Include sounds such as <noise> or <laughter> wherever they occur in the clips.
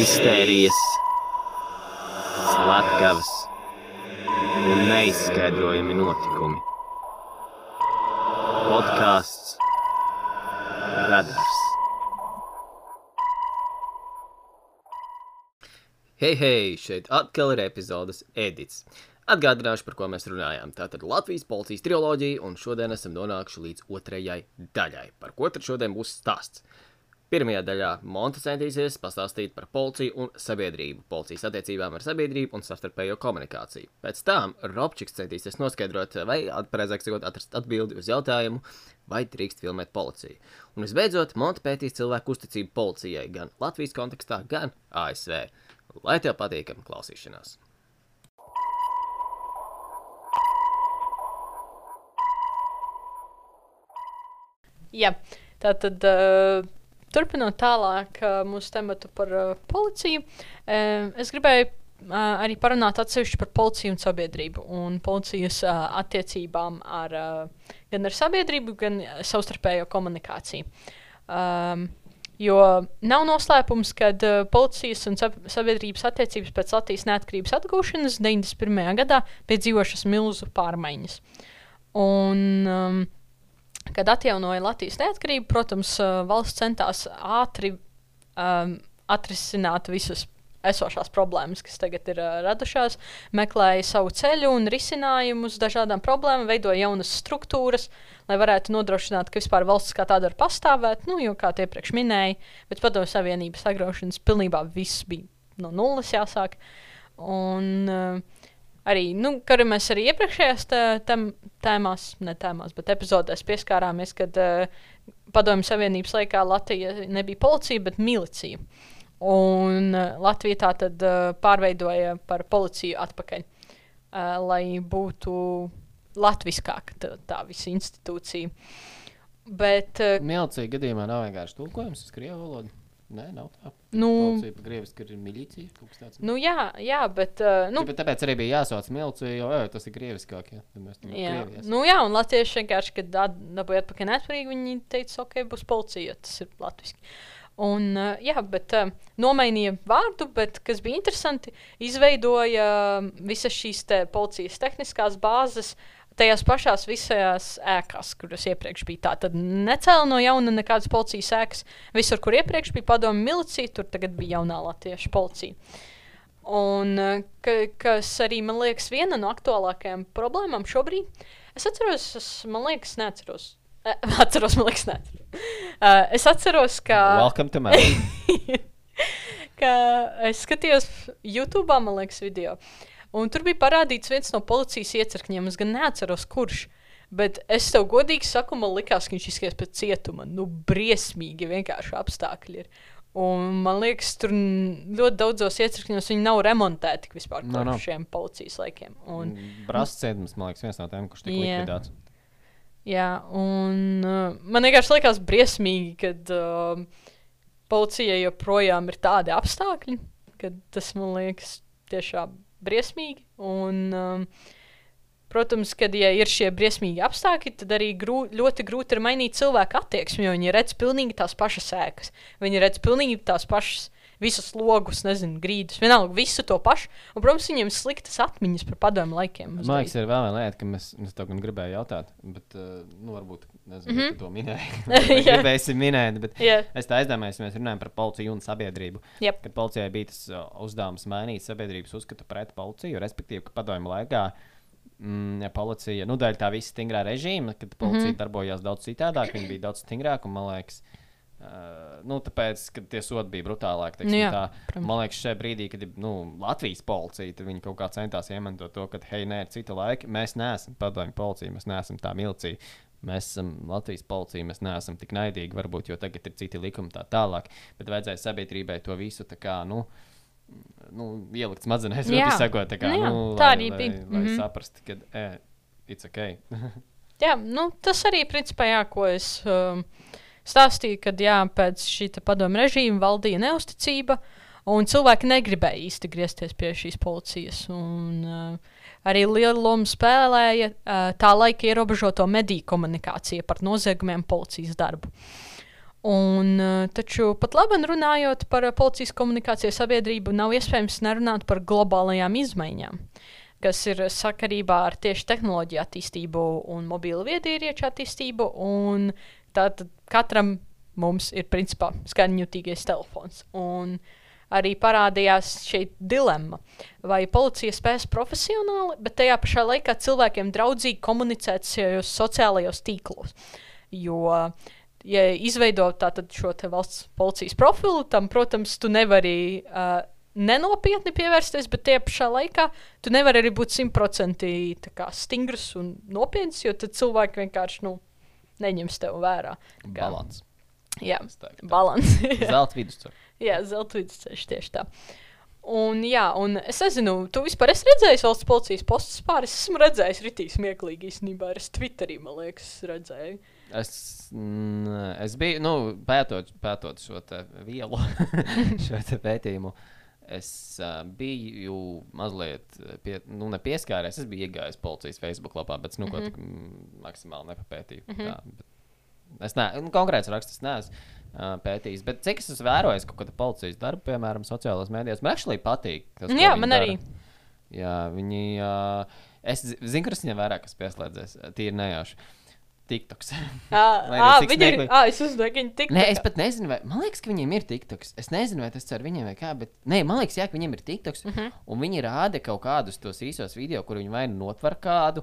mistērijas, slepkavas un neizskaidrojami notikumi. Podkāsts Radars. Hei, hei, šeit atkal ir epizodes edits. Atgādināšu, par ko mēs runājām. Tātad Latvijas policijas triloģija, un šodien esam nonākuši līdz otrajai daļai. Par ko tad šodien būs stāsts? Pirmajā daļā Monte centīsies pastāstīt par policiju un sabiedrību, policijas attiecībām ar sabiedrību un savstarpējo komunikāciju. Pēc tam Robčiks centīsies noskaidrot, vai, precīzāk sakot, atrast atbildi uz jautājumu, vai drīkst filmēt policiju. Un visbeidzot, Monte pētīs cilvēku uzticību policijai gan Latvijas kontekstā, gan ASV. Lai tev patīkam klausīšanās! Jā, tā tad. Uh, turpinot tālāk mūsu tematu par policiju, es gribēju arī parunāt atsevišķi par policiju un sabiedrību un policijas attiecībām ar, gan ar sabiedrību, gan savstarpējo komunikāciju. Um, Jo nav noslēpums, ka uh, policijas un sabiedrības attiecības pēc Latvijas neatkarības atgūšanas 91. gadā piedzīvošas milzu pārmaiņas. Un, um, kad atjaunoja Latvijas neatkarību, protams, valsts centās ātri um, atrisināt visas esošās problēmas, kas tagad ir uh, radušās, meklēja savu ceļu un risinājumus dažādām problēmām, veidoja jaunas struktūras, lai varētu nodrošināt, ka vispār valsts kā tāda var pastāvēt. Nu, jo, kā iepriekš minēja, pēc Padomju Savienības sagraušanas pilnībā viss bija no nulles jāsāk. Un, uh, arī, nu, kur mēs arī iepriekšējās tēmās, ne tēmās, bet epizodēs pieskārāmies, kad uh, Padomju Savienības laikā Latvija nebija policija, bet milicija. Un uh, Latvija tā tad uh, pārveidoja par policiju atpakaļ, uh, lai būtu latviskāka tā, tā visa institūcija. Bet, uh, Milicija gadījumā nav vienkārši tulkojums uz krievu valodu. Nē, nav tā. Nu, Policija pa krieviski ir milicija. nu, jā, jā, bet. Uh, nu, Bet tāpēc arī bija jāsauc milicija, jo ej, tas ir krieviskāk. Ja? Tad mēs tam Jā, nu, jā, un latvieši vienkārši, kad dabūja atpakaļ neatkarīgi, viņi teica, ok, būs policija, tas ir latviešu. Un, uh, jā, bet uh, nomainīja vārdu, bet kas bija interesanti, izveidoja uh, visas šīs te policijas tehniskās bāzes tajās pašās visās ēkās, kuras iepriekš bija. Tā tad necēla no jauna nekādas policijas ēkas. Visur, kur iepriekš bija padomju milicija, tur tagad bija jaunā latviešu policija. Un uh, ka, kas arī man liekas viena no aktuālākajām problēmām šobrīd, es atceros, es, man liekas, neatceros. Eh, <laughs> Atceros, man liekas, neatceros. Uh, es atceros, ka. Welcome to man. <laughs> ka es skatījos YouTube, man liekas, video. Un tur bija parādīts viens no policijas iecirkņiem. Es gan neatceros, kurš. Bet es tev godīgi saku, man liekas, ka viņš izskatās pēc cietuma. Nu, briesmīgi vienkārši apstākļi ir. Un man liekas, tur ļoti daudzos iecirkņos viņi nav remontēti vispār No, no. šiem policijas laikiem. Un, Brāzis cietums, man liekas, viens no tiem, kurš tika Jā. likvidēts. Jā, un uh, man vienkārši likās briesmīgi, ka uh, policijai joprojām ir tādi apstākļi, ka tas man liekas tiešām briesmīgi. Un, um, protams, kad ja ir šie briesmīgi apstākļi, tad arī grū, ļoti grūti ir mainīt cilvēku attieksmi, jo viņi redz pilnīgi tās pašas sēkas. Viņi redz pilnīgi tās pašas. Visus logus, nezinu, grīdus, vienalga, visu to pašu. Un, protams, viņiem ir sliktas atmiņas par padomu laikiem. Man liekas, ir vēl viena lieta, ka mēs, es tev gan gribēju jautāt, bet, uh, nu, varbūt, nezinu, mm. -hmm. to minēju. <laughs> Gribēsim minēt, bet Jā. es tā aizdomājos, mēs runājam par policiju un sabiedrību. Jep. Kad policijai bija tas uh, uzdevums mainīt sabiedrības uzskatu pret policiju, respektīvi, ka padomju laikā mm, ja policija, nu, dēļ tā visa stingrā režīma, kad policija mm -hmm. darbojās daudz citādāk, viņi bija daudz stingrāki, un man liekas, Uh, nu, tāpēc, ka tie sodi bija brutālāki. Nu jā, tā. Man liekas, šajā brīdī, kad ir nu, Latvijas policija, viņi kaut kā centās iemantot to, ka, hei, nē, ir cita laika. Mēs neesam padomju policija, mēs neesam tā milicija. Mēs esam Latvijas policija, mēs neesam tik naidīgi, varbūt, jo tagad ir citi likumi tā tālāk. Bet vajadzēja sabiedrībai to visu tā kā, nu, nu ielikt smadzenēs, vai sakot, tā kā, Nu jā, nu, tā lai, arī lai, bija. lai Mhm. saprastu, ka, e, it's ok. <laughs> Jā, nu, tas arī principā jā, ko es um, stāstīju, kad jā, pēc šī padomu režīma valdīja neusticība. Un cilvēki negribēja īsti griezties pie šīs policijas. Un, uh, arī lielu lomu spēlēja uh, tā laika ierobežoto mediju komunikācija par noziegumiem, policijas darbu. Un, uh, taču pat labi runājot par uh, policijas komunikāciju sabiedrību, nav iespējams nerunāt par globālajām izmaiņām, kas ir sakarībā ar tieši tehnoloģiju attīstību un mobīlu viedierīču attīstību. Tātad katram mums ir principā skaņjutīgais telefons. Un arī parādījās šeit dilemma, vai policija spēs profesionāli, bet tajā pašā laikā cilvēkiem draudzīgi komunicēt sociālajos tīklos. Jo ja izveido šo valsts policijas profilu, tam, protams, tu nevari uh, nenopietni pievērsties, bet tie pašā laikā tu nevari arī būt simtprocentīgi stingrs un nopietns, jo tad cilvēki vienkārši nu, neņems tev vērā. Balans. Jā, balans. <laughs> zelta vidusceļš. jā, zelta vidusceļš tieši tā. Un, jā, un es nezinu, tu vispār esi redzējis valsts policijas postus pāris. Es esmu redzējis ritīs smieklīgi īstenībā. Es Twitterī, man liekas, redzēju. Es, mm, es biju nu, pētot, pētot šo vielu, <laughs> šo pētījumu. Es uh, biju mazliet pie, nu, nepieskāries. Es biju iegājis policijas Facebook lapā, bet nu, mm -hmm. ko mhm. maksimāli nepapētīju. Mm -hmm. Tā, es neesmu nu, konkrēts raksts, neesmu uh, pētījis. Bet cik es esmu vērojis kaut kādu policijas darbu, piemēram, sociālajos mēdījos, man actually patīk. Tas, Jā, man dara. arī. Jā, viņi. Uh, es zinu, ka viņiem vairāk kas pieslēdzies, tīri nejauši. Uh, TikToks. <laughs> Ah, viņi ir. Ah, es uzdomāju, ka viņi ir TikTok. Nē, es pat nezinu, vai. Man liekas, ka viņiem ir TikToks. Es nezinu, vai tas ar viņiem vai kā, bet. Nē, man liekas, jā, ka viņiem ir TikToks. Uh mhm. -huh. Un viņi rāda kaut kādus tos īsos video, kur viņi vai nu notver kādu.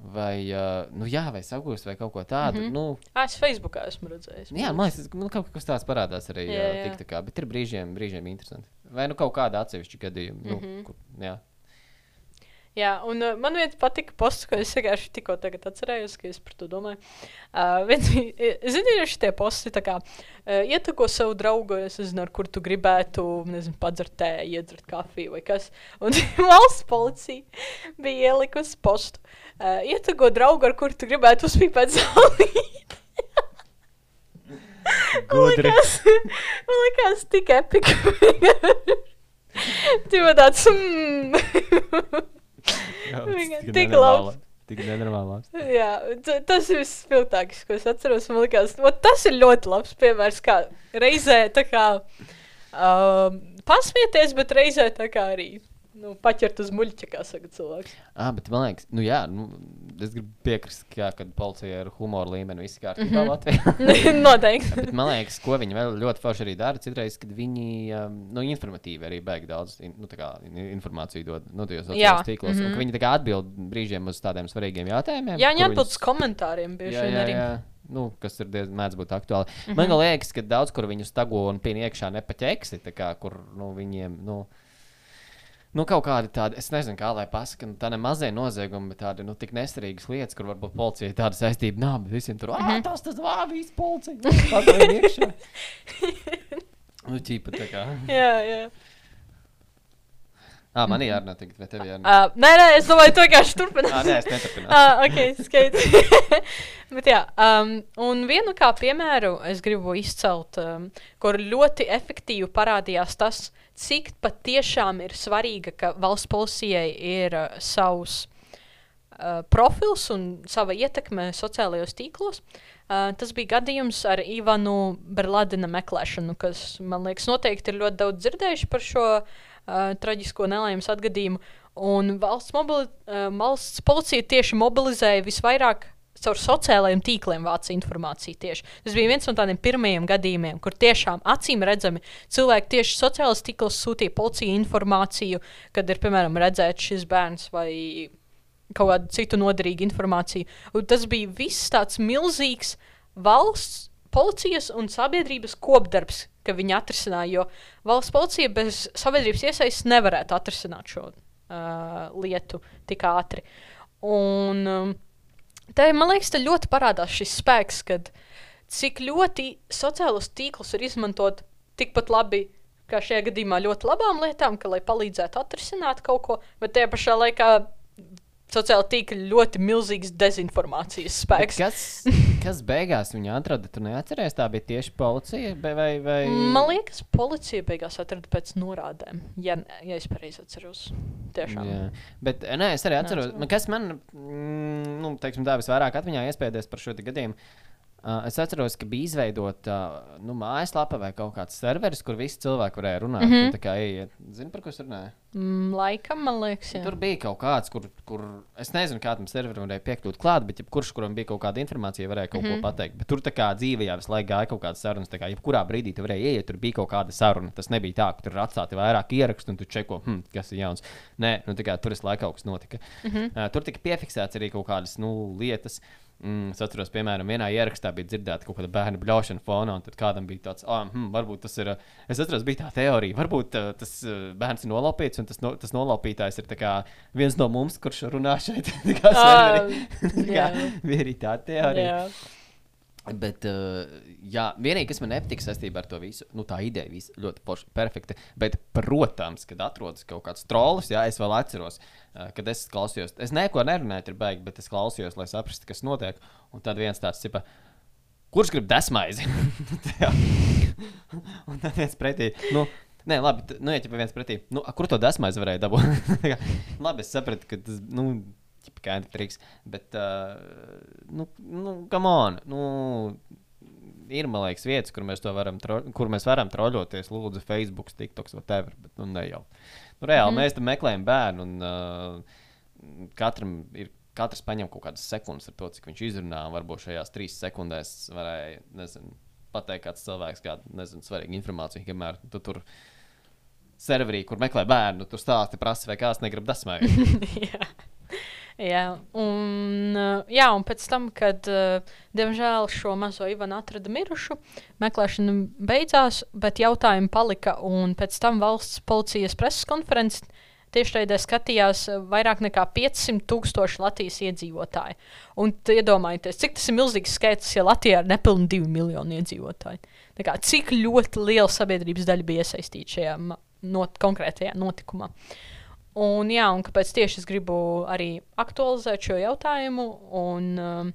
Vai, uh, nu, jā, vai sagūst, vai kaut ko tādu. Mm -hmm. nu, à, es Facebookā esmu redzējis. Jā, man liekas, nu, kaut kas tāds parādās arī jā, jā. TikTokā, bet ir brīžiem, brīžiem interesanti. Vai nu kaut kāda atsevišķa gadījuma. Nu, mm -hmm. kur, jā. Jā, un uh, man viens patika posts, ko es vienkārši tikko atcerējos, ka es par to domāju. Uh, viens, zini, ir šie posti, kā uh, ietako savu draugu, es nezinu, ar kur tu gribētu, nezinu, padzert tēju, iedzert kafiju vai kas. Un <laughs> valsts policija bija ielikusi postu. Uh, ietako draugu, ar kur tu gribētu uzpīpēt <laughs> zālīt. man liekas, man liekas tik epika. <laughs> Tu man tāds. Mm. Viņa tik labs. Tik nenormāls. Jā, tas ir vispilgtākais, ko es atceros. Man liekas, tas ir ļoti labs piemērs, kā reizē tā kā um, pasmieties, bet reizē tā kā arī nu, paķert uz muļķa, kā saka cilvēks. Ah, bet man liekas, nu jā, nu, es gribu piekrist, ka, kad policija ir humora līmenī, viss kārtībā mm -hmm. Latvijā. <laughs> Noteikti. bet man liekas, ko viņi vēl ļoti forši arī dara, citreiz, kad viņi um, nu, informatīvi arī beig daudz nu, kā, informāciju dod no tajos sociālajos tīklos, mm -hmm. viņi tā kā atbild brīžiem uz tādiem svarīgiem jautājumiem. Jā, viņi atbild uz komentāriem bieži vien arī. Jā. Nu, kas ir diezgan mēdz būt aktuāli. Mm -hmm. Man liekas, ka daudz kur viņus tago un pien iekšā nepaķeksi, kā, kur nu, viņiem. Nu, nu, kaut kādi tādi, es nezinu, kā lai pasakā, nu, tā ne mazie noziegumi, bet tādi nu, tik nesarīgas lietas, kur varbūt policijai tāda saistība nav, bet visiem tur, ah, tas tas vāvis policija. <laughs> nu, ķīpa tā kā. <laughs> jā, jā. Ah, man ir jārunā, tagad, vai tev jārunā? Uh, nē, nē, es domāju, tu vienkārši turpini. ah, nē, es neturpināšu. ah, ok, skaidrs. <laughs> Bet jā, um, un vienu kā piemēru es gribu izcelt, um, kur ļoti efektīvi parādījās tas, cik patiešām ir svarīga, ka valsts policijai ir uh, savs uh, profils un sava ietekme sociālajos tīklos. Uh, tas bija gadījums ar Ivanu Berladina meklēšanu, kas, man liekas, noteikti ir ļoti daudz dzirdējuši par šo uh, traģisko nelaimes atgadījumu. Un valsts, mobili, uh, valsts policija tieši mobilizēja visvairāk caur sociālajiem tīkliem vāca informāciju. Tieši. Tas bija viens no tādiem pirmajiem gadījumiem, kur tiešām acīm redzami cilvēki tieši sociālajos tīklos sūtīja policijai informāciju, kad ir piemēram redzēts šis bērns vai kaut kādu citu noderīgu informāciju. Un tas bija viss tāds milzīgs valsts, policijas un sabiedrības kopdarbs, ka viņi atrisināja. Jo valsts policija bez sabiedrības iesaistes nevarētu atrisināt šo uh, lietu tik ātri. Un, um, Te, man liekas, ļoti parādās šis spēks, kad cik ļoti sociālos tīklus ir izmantot tikpat labi, kā šajā gadījumā, ļoti labām lietām, ka, lai palīdzētu atrisināt kaut ko, bet tajā pašā laikā sociāla tīkla ļoti milzīgs dezinformācijas spēks. Bet kas, <laughs> kas beigās viņa atrada? Tu neatceries, tā bija tieši policija? Vai, vai... Man liekas, policija beigās atrada pēc norādēm, ja, ja es pareizi atceros. Tiešām. Jā. Bet nē, es arī atceros, man, kas man, mm, nu, teiksim, tā visvairāk atmiņā iespējas par šo gadījumu. Uh, es atceros, ka bija izveidota uh, nu, mājaslapa vai kaut kāds serveris, kur visi cilvēki varēja runāt. Mm -hmm. Tā kā ieiet, zini, par ko es runāju? Mm, laikam, man liekas, jā. Tur bija kaut kāds, kur, kur es nezinu, kādam serverim varēja piekļūt klāt, bet jebkurš, kuram bija kaut kāda informācija, varēja kaut mm -hmm. ko pateikt. Bet tur tā kā dzīvē visu laiku gāja kaut kādas sarunas. Tā kā jebkurā brīdī tu varēji ieiet, tur bija kaut kāda saruna. Tas nebija tā, ka tur atstāti vairāk ierakstu un tu čeko, hm, kas ir jauns. Nē, nu, kā tur visu laiku kaut kas notika. Mm -hmm. uh, tur tika piefiksēts arī kaut kādas nu, lietas. Mm, es atceros, piemēram, vienā ierakstā bija dzirdēta kaut kāda bērnu bļaušana fonā, un tad kādam bija tāds, ah, hmm, varbūt tas ir. Es atceros, bija tā teorija, varbūt uh, tas uh, bērns ir nolaupīts, un tas, no, tas nolaupītājs ir kā, viens no mums, kurš runā šeit. <laughs> kā, Ah, <laughs> kā, jā. bija arī tā teorija. Jā. Bet, uh, jā, vienīgi, kas man nepatīk saistībā ar to visu, nu, tā ideja visa ļoti forša, perfekta. Bet, protams, kad atrodas kaut kāds trolls, jā, es vēl atceros, uh, kad es klausījos, es neko nerunāju, ir baigi, bet es klausījos, lai saprastu, kas notiek. Un tad viens tāds, tipa, kurš grib desmaizi? <laughs> Un tad viens pretī. Nu, Nē, labi, nu, ja ķipa viens pretī, nu, kur to desmaizi varēja dabūt? <laughs> Labi, es sapratu, ka tas, nu, kā triks, bet, uh, nu, nu, come on, nu, ir, man liekas, vietas, kur mēs to varam, tro, kur mēs varam troļoties, lūdzu, Facebook, TikTok, whatever, bet, nu, ne jau. Nu, reāli, mm -hmm. mēs tam meklējam bērnu, un uh, katram ir, katrs paņem kaut kādas sekundes ar to, cik viņš izrunā, un varbūt šajās trīs sekundēs varēja, nezinu, pateikt kāds cilvēks kādu, nezinu, svarīgu informāciju, kamēr tu tur serverī, kur meklē bērnu, tur stāsti prasa, vai kāds negrib dasmēt. <laughs> <laughs> jā. Un, uh, jā, un pēc tam, kad, uh, diemžēl, šo mazo Ivanu atrada mirušu, meklēšana beidzās, bet jautājumi palika. Pēc tam valsts policijas preses konferences tiešraidē skatījās uh, vairāk nekā 500 tūkstoši Latvijas iedzīvotāji. Un iedomājieties, cik tas ir milzīgs skaits, ja Latvijā ir nepilnīgi 2 miljoni iedzīvotāji. Tā Kā, cik ļoti liela sabiedrības daļa bija iesaistīta šajā not, konkrētajā notikumā. Un, jā, un kāpēc tieši es gribu arī aktualizēt šo jautājumu un um,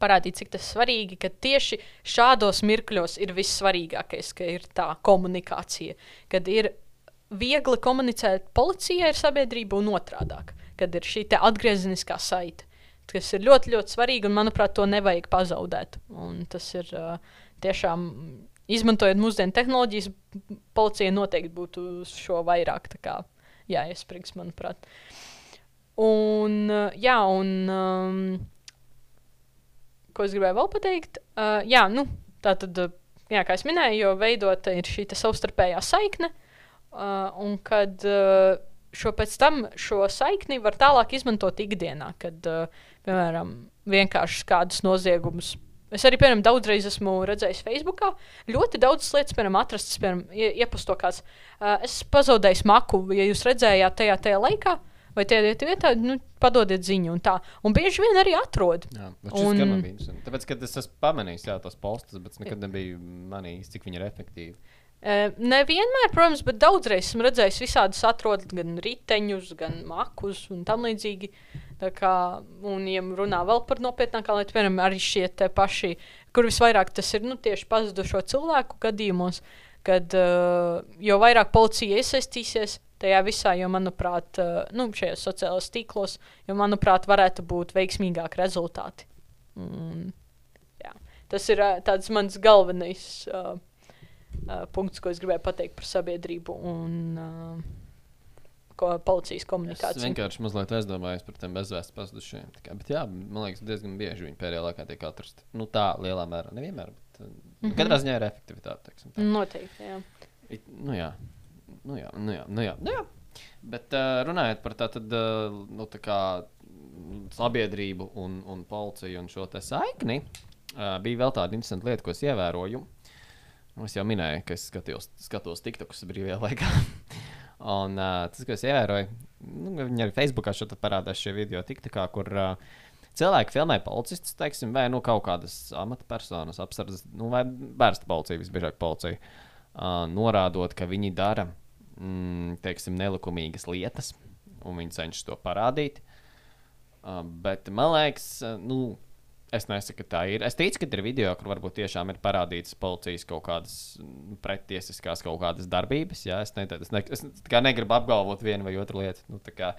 parādīt, cik tas ir svarīgi, ka tieši šādos mirkļos ir vissvarīgākais, ka ir tā komunikācija, kad ir viegli komunicēt policijai ar sabiedrību un otrādāk, kad ir šī atgriezeniskā saite, kas ir ļoti, ļoti svarīga un, manuprāt, to nevajag pazaudēt. Un tas ir uh, tiešām, izmantojot mūsdienu tehnoloģijas, policija noteikti būtu šo vairāk kā jāiesprings, manuprāt. Un, uh, jā, un um, ko es gribēju vēl pateikt? Uh, jā, nu, tā tad, uh, jā, kā es minēju, jo veidota ir šī savstarpējā saikne, uh, un kad uh, šo pēc tam šo saikni var tālāk izmantot ikdienā, kad, uh, piemēram, vienkārši kādus noziegumus. Es arī, piemēram, daudzreiz esmu redzējis Facebookā. Ļoti daudz lietas, piemēram, atrastas, piemēram, ie- iepasto kāds. Uh, es pazaudēju maku, ja jūs redzējāt tajā, tajā laikā, vai tajā vietā, nu, padodiet ziņu. Un, tā. un bieži vien arī atrod. Jā, Un-. Tāpēc, kad es esmu pamanījis jā, tos postus, bet es nekad nebiju manījis, cik viņi ir efektīvi. Nevienmēr, protams, bet daudzreiz esmu redzējis visādus atrodus, gan riteņus, gan makus un tam līdzīgi. Tā kā, un, ja runā vēl par nopietnākām lietām, piemēram, arī šie te paši, kur visvairāk tas ir nu, tieši pazudušo cilvēku gadījumos, kad uh, jo vairāk policija iesaistīsies tajā visā, jo, manuprāt, uh, nu, šajos sociālajos tīklos, jo, manuprāt, varētu būt veiksmīgāki rezultāti. Un, jā. Tas ir uh, tāds mans galvenais. Uh, uh, punkts, ko es gribēju pateikt par sabiedrību un uh, ko, policijas Es komunikāciju. vienkārši mazliet aizdomājos par tiem tā kā, Bet, jā, man liekas, diezgan bieži viņi pēdējā laikā tiek atrasti. Nu, tā lielā mērā, nevienmēr. Bet, mm. -hmm. Katrā ziņā ir efektivitāte. teiksim tā. Noteikti, jā. It, nu, jā. Nu, jā, nu, jā, nu, jā, nu, jā. Bet uh, runājot par tādu uh, nu, tā kā, sabiedrību un, un policiju un šo saikni, uh, bija vēl tāda interesanta lieta, ko es ievēroju. Nu, Es jau minēju, ka es skatījos, skatos TikTokus brīvajā laikā. <laughs> un uh, tas, ko es ievēroju, nu, viņi arī Facebookā šeit parādās šie video, TikTokā, kur uh, cilvēki filmē policistus, teiksim, vai nu, kaut kādas amatpersonas, apsardzes, nu, vai vērsta policija, visbiežāk policija, uh, norādot, ka viņi dara mm, teiksim, nelikumīgas lietas, un viņi cenšas to parādīt. Uh, bet man liekas, uh, nu, es nesaku, ka tā ir. Es ticu, ka ir video, kur varbūt tiešām ir parādītas policijas kaut kādas mm, pretiesiskās kaut kādas darbības. Jā, es, ne, es, ne, es kā negribu apgalvot vienu vai otru lietu. Nu, tā kā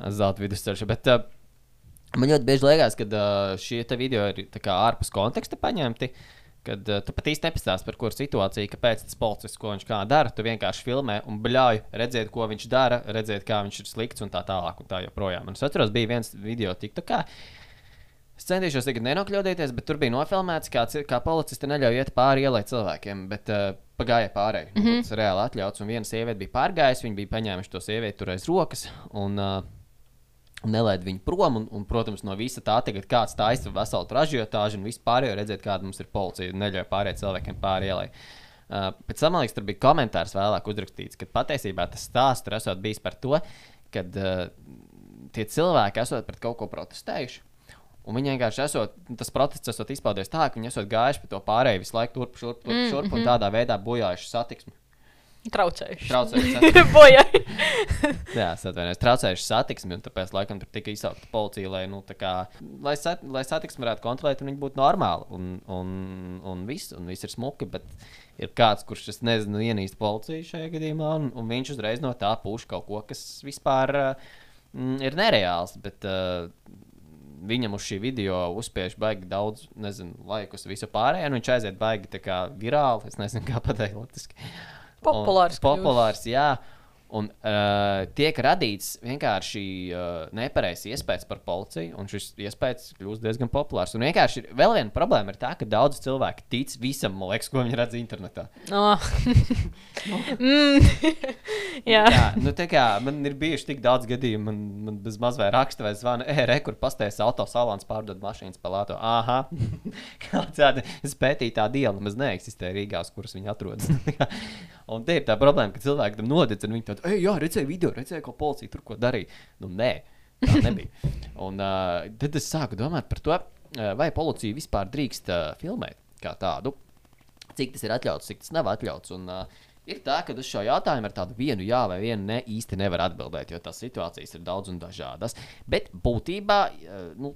zelta vidusceļš. Bet, uh, Man ļoti bieži liekas, ka uh, šie video ir kā ārpus konteksta paņemti. Kad uh, tu pat īsti nepastāsti par kuru situāciju, kāpēc tas policists, ko viņš kā dara, tu vienkārši filmē un bļauj, redzēt, ko viņš dara, redzēt, kā viņš ir slikts un tā tālāk. Un tā joprojām. Un es atceros, bija viens video, TikTokā. Es centīšos tagad nenokļūdīties, bet tur bija nofilmēts, kā, ci- kā policisti neļauj iet pāri ielai cilvēkiem, bet uh, pagāja pārēji. Mm -hmm. Tas reāli atļauts. Un viena sieviete bija pārgājusi, viņa bija paņēmuši to sievieti tur aiz rokas. Un, uh, Nelaid viņu prom, un, un, protams, no visa tā tagad kāds taisa veselu tražiotāžu un vispār jau redzēt, kāda mums ir policija. Neļauj pārējiem cilvēkiem pāri ielai. Uh, pēc tam, man liekas, tur bija komentārs vēlāk uzrakstīts, ka patiesībā tas stāsts tur esot bijis par to, ka uh, tie cilvēki esot pret kaut ko protestējuši. Un viņi vienkārši esot, tas protests esot izpaudies tā, ka viņi esot gājuši pa to pārēju visu laiku turp, šurp, turp, Mm, šurp, mm -hmm. un mhm. tādā veidā bojājuši satiksmi. Traucējuši. Traucējuši. <laughs> Bojai. Jā, es atvainojos, traucējuši satiksmi, un tāpēc laikam tur tika izsaukta policija, lai, nu, kā, lai, sat, lai satiksmi varētu kontrolēt, un viņi būtu normāli. Un, un, un, viss, un viss ir smuki, bet ir kāds, kurš, es nezinu, ienīst policiju šajā gadījumā, un, un viņš uzreiz no tā puš kaut ko, kas vispār uh, ir nereāls. Bet, uh, Viņam uz šī video uzspiež baigi daudz, nezinu, laikus visu pārējo, un viņš aiziet baigi tā kā virāli. Es nezinu, kā pateikt latviešu. Populārs kļūst. Populārs, jā. Un uh, tiek radīts vienkārši uh, nepareizs iespējas par policiju, un šis iespējas kļūst diezgan populārs. Un vienkārši ir, vēl viena problēma ir tā, ka daudz cilvēku tic visam, liekas, ko viņi redz internetā. Oh. <laughs> <laughs> mm. Jā. Jā, nu, tā kā man ir bijuši tik daudz gadījumu, man, man bez mazliet raksta vai zvana, e, re, kur pastāvēs autosalons pārdod mašīnas palāto. Aha, <laughs> kā tāda spētītā diela nemaz neeksistē Rīgā, uz kuras viņi atrodas. Un te ir tā problēma, ka cilvēki tam nodedz, un viņi tādu, ej, jā, redzēju video, redzēju, ko policija tur ko darīja. Nu, nē, tā <laughs> nebija. un uh, tad es sāku domāt par to, uh, vai policija vispār drīkst uh, filmēt kā tādu cik tas ir atļauts, cik tas nav atļauts. Un, uh, ir tā, ka uz šo jautājumu ar tādu vienu jā vai vienu ne īsti nevar atbildēt, jo tās situācijas ir daudz un dažādas. Bet būtībā uh, nu,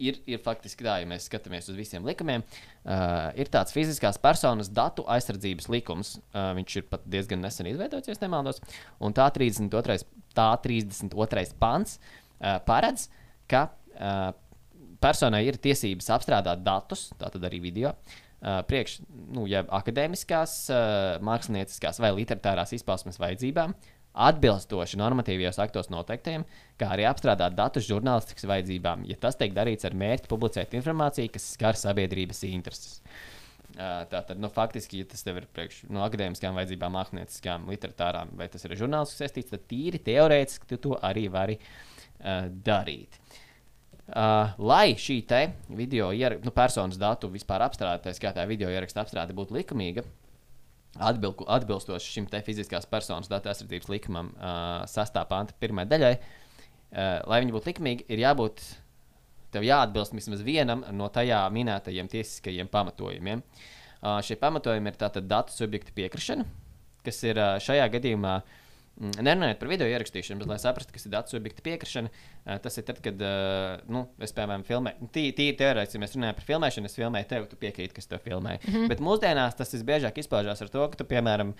ir, ir faktiski tā, ja mēs skatāmies uz visiem likumiem, uh, ir tāds fiziskās personas datu aizsardzības likums. Uh, viņš ir pat diezgan nesen izveidots, ja nemaldos. Un tā 32. Tā 32. pants uh, paredz, ka uh, personai ir tiesības apstrādāt datus, tātad arī video. Uh, priekš nu, ja akadēmiskās, uh, mākslinieckās vai literatūrās izpausmes vajadzībām, atbilstoši normatīvajos aktos noteiktajiem, kā arī apstrādāt datus žurnālistikas vajadzībām, ja tas tiek darīts ar mērķi publicēt informāciju, kas skar sabiedrības intereses. Uh, Tātad, nu, faktiski, ja tas tev ir priekš no akadēmiskām vajadzībām, mākslinieckām, literatūrām, vai tas ir žurnālistiski saistīts, tad tīri teorētiski tu to arī vari uh, darīt. Uh, lai šī te video iera, nu, personas datu vispār apstrādātais, kā tā video ieraksta apstrāde būtu likumīga, atbilku, atbilstoši šim te fiziskās personas datu aizsardzības likumam, uh, sastā panta pirmajai daļai, uh, lai viņi būtu likumīgi, ir jābūt, tev jāatbilst vismaz vienam no tajā minētajiem tiesiskajiem pamatojumiem. Uh, šie pamatojumi ir tātad datu subjekta piekrišana, kas ir uh, šajā gadījumā uh, Nerunājot par video ierakstīšanu, bet, lai saprastu, kas ir datu subjekta piekrišana, eh, tas ir tad, kad, eh, nu, es, piemēram, filmēju, tīri tī, teorētiski, ja mēs runājam par filmēšanu, es filmēju tevi, tu piekrīti, kas tev filmē. Mm -hmm. Bet mūsdienās tas visbiežāk izpaužās ar to, ka tu, piemēram,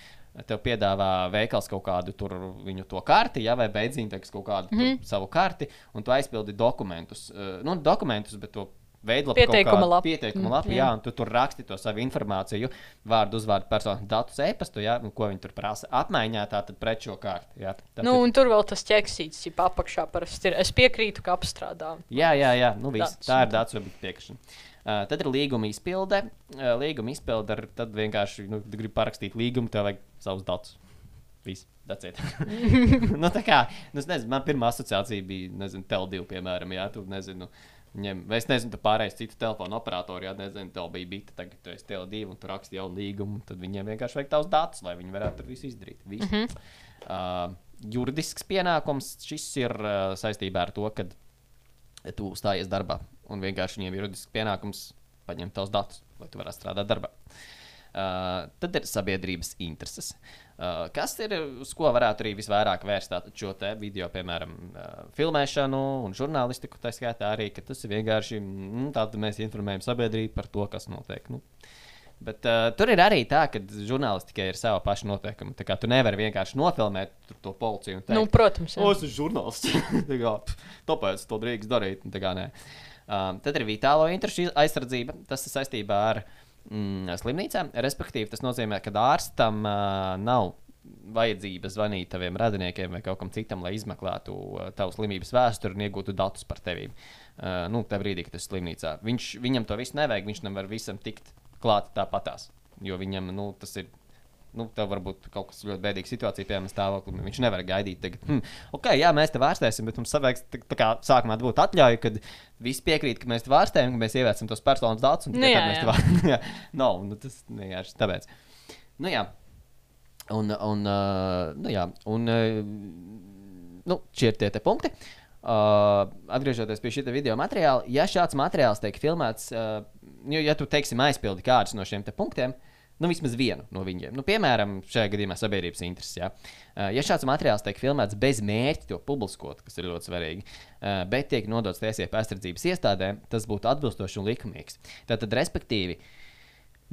tev piedāvā veikals kaut kādu tur viņu to karti, ja, vai beidzīnteks kaut kādu mm -hmm. savu karti, un tu aizpildi dokumentus. Uh, nu, dokumentus, bet to veidlapu, Pieteikuma lapu. Pieteikuma Mm, lapu, jā. jā. un tu tur raksti to savu informāciju, vārdu, uzvārdu, personu datus, e-pastu, jā, un ko viņi tur prasa apmaiņā, tātad pret šo kārtu. Jā, tātad, Nu, un tur vēl tas ķeksīts, ja apakšā parasti ir. Es piekrītu, ka apstrādā. Jā, jā, jā. Nu, viss, tā ir datu subjekta piekrišana. Uh, tad ir līguma izpilde. Uh, līguma izpilde ar tad vienkārši, nu, gribi parakstīt līgumu, tev vajag savus datus. Viss, tas ir. <laughs> nu, tā kā, nu, es nezinu, man pirmā asociācija bija, nezinu, Tel2, piemēram, jā, tu nezinu. Ņem, es nezinu, tu pārējais citu telefonu operatoru, jā, nezinu, tev bija bita, tagad tu esi Tel2 un tu raksti jau līgumu, tad viņiem vienkārši vajag tavus datus, lai viņi varētu tur visu izdarīt. Visu. Mm -hmm. uh, juridisks pienākums šis ir uh, saistībā ar to, ka tu stājies darbā un vienkārši viņiem ir juridisks pienākums paņemt tavus datus, lai tu varētu strādāt darbā. Uh, tad ir sabiedrības intereses. Uh, kas ir, uz ko varētu arī visvairāk vērst šo te video, piemēram, uh, filmēšanu un žurnālistiku, tā skaitā arī, ka tas ir vienkārši, mm, tātad mēs informējam sabiedrību par to, kas notiek. Nu, Bet uh, tur ir arī tā, ka žurnālistikai ir sava paša noteikuma. Tā kā tu nevari vienkārši nofilmēt to policiju un teikt, Nu, protams. O, es esmu žurnālists. <laughs> Kā, Tāpēc to drīkst darīt. Tā kā, nē. um, tad ir vitālo interešu aizsardzība. Tas ir saistībā ar mm, slimnīcām. Respektīvi, tas nozīmē, ka ārstam uh, nav vajadzība zvanīt taviem radiniekiem vai kaut kam citam, lai izmeklētu uh, tavu slimības vēsturi un iegūtu datus par tevi. Uh, nu, tajā brīdī, kad tas ir slimnīcā. Viņš, viņam to visu nevajag, viņš nevar visam tikt klāt tāpatās. Jo viņam nu, tas ir. Nu, tev var būt kaut kas ļoti bēdīgs situācija, piemēram, stāvoklī. Viņš nevar gaidīt, tagad, hm, ok, jā, mēs te vārstēsim, bet mums kā sākumā būt atļauja, kad visi piekrīt, ka mēs te vārstējam, ka mēs ieviesam tos personas datus. un Nu, tikai jā, tad mēs te vār- <laughs> jā. Nav, nu, tas vienkārši tāpēc. Nu, jā. Un, un, uh, nu, jā, un uh, nu, šie ir tie punkti. Uh, atgriežoties pie šī video materiāla, ja šāds materiāls tiek filmēts, uh, jo, ja tu teiksim, aizpildi kādus no šiem te punktiem, nu, vismaz vienu no viņiem, nu, piemēram, šajā gadījumā sabiedrības intereses, ja, uh, ja šāds materiāls tiek filmēts bez mērķa to publiskot, kas ir ļoti svarīgi, uh, bet tiek nodots tiesību aizsardzības iestādēm, tas būtu atbilstoši un likumīgs. Tātad, respektīvi,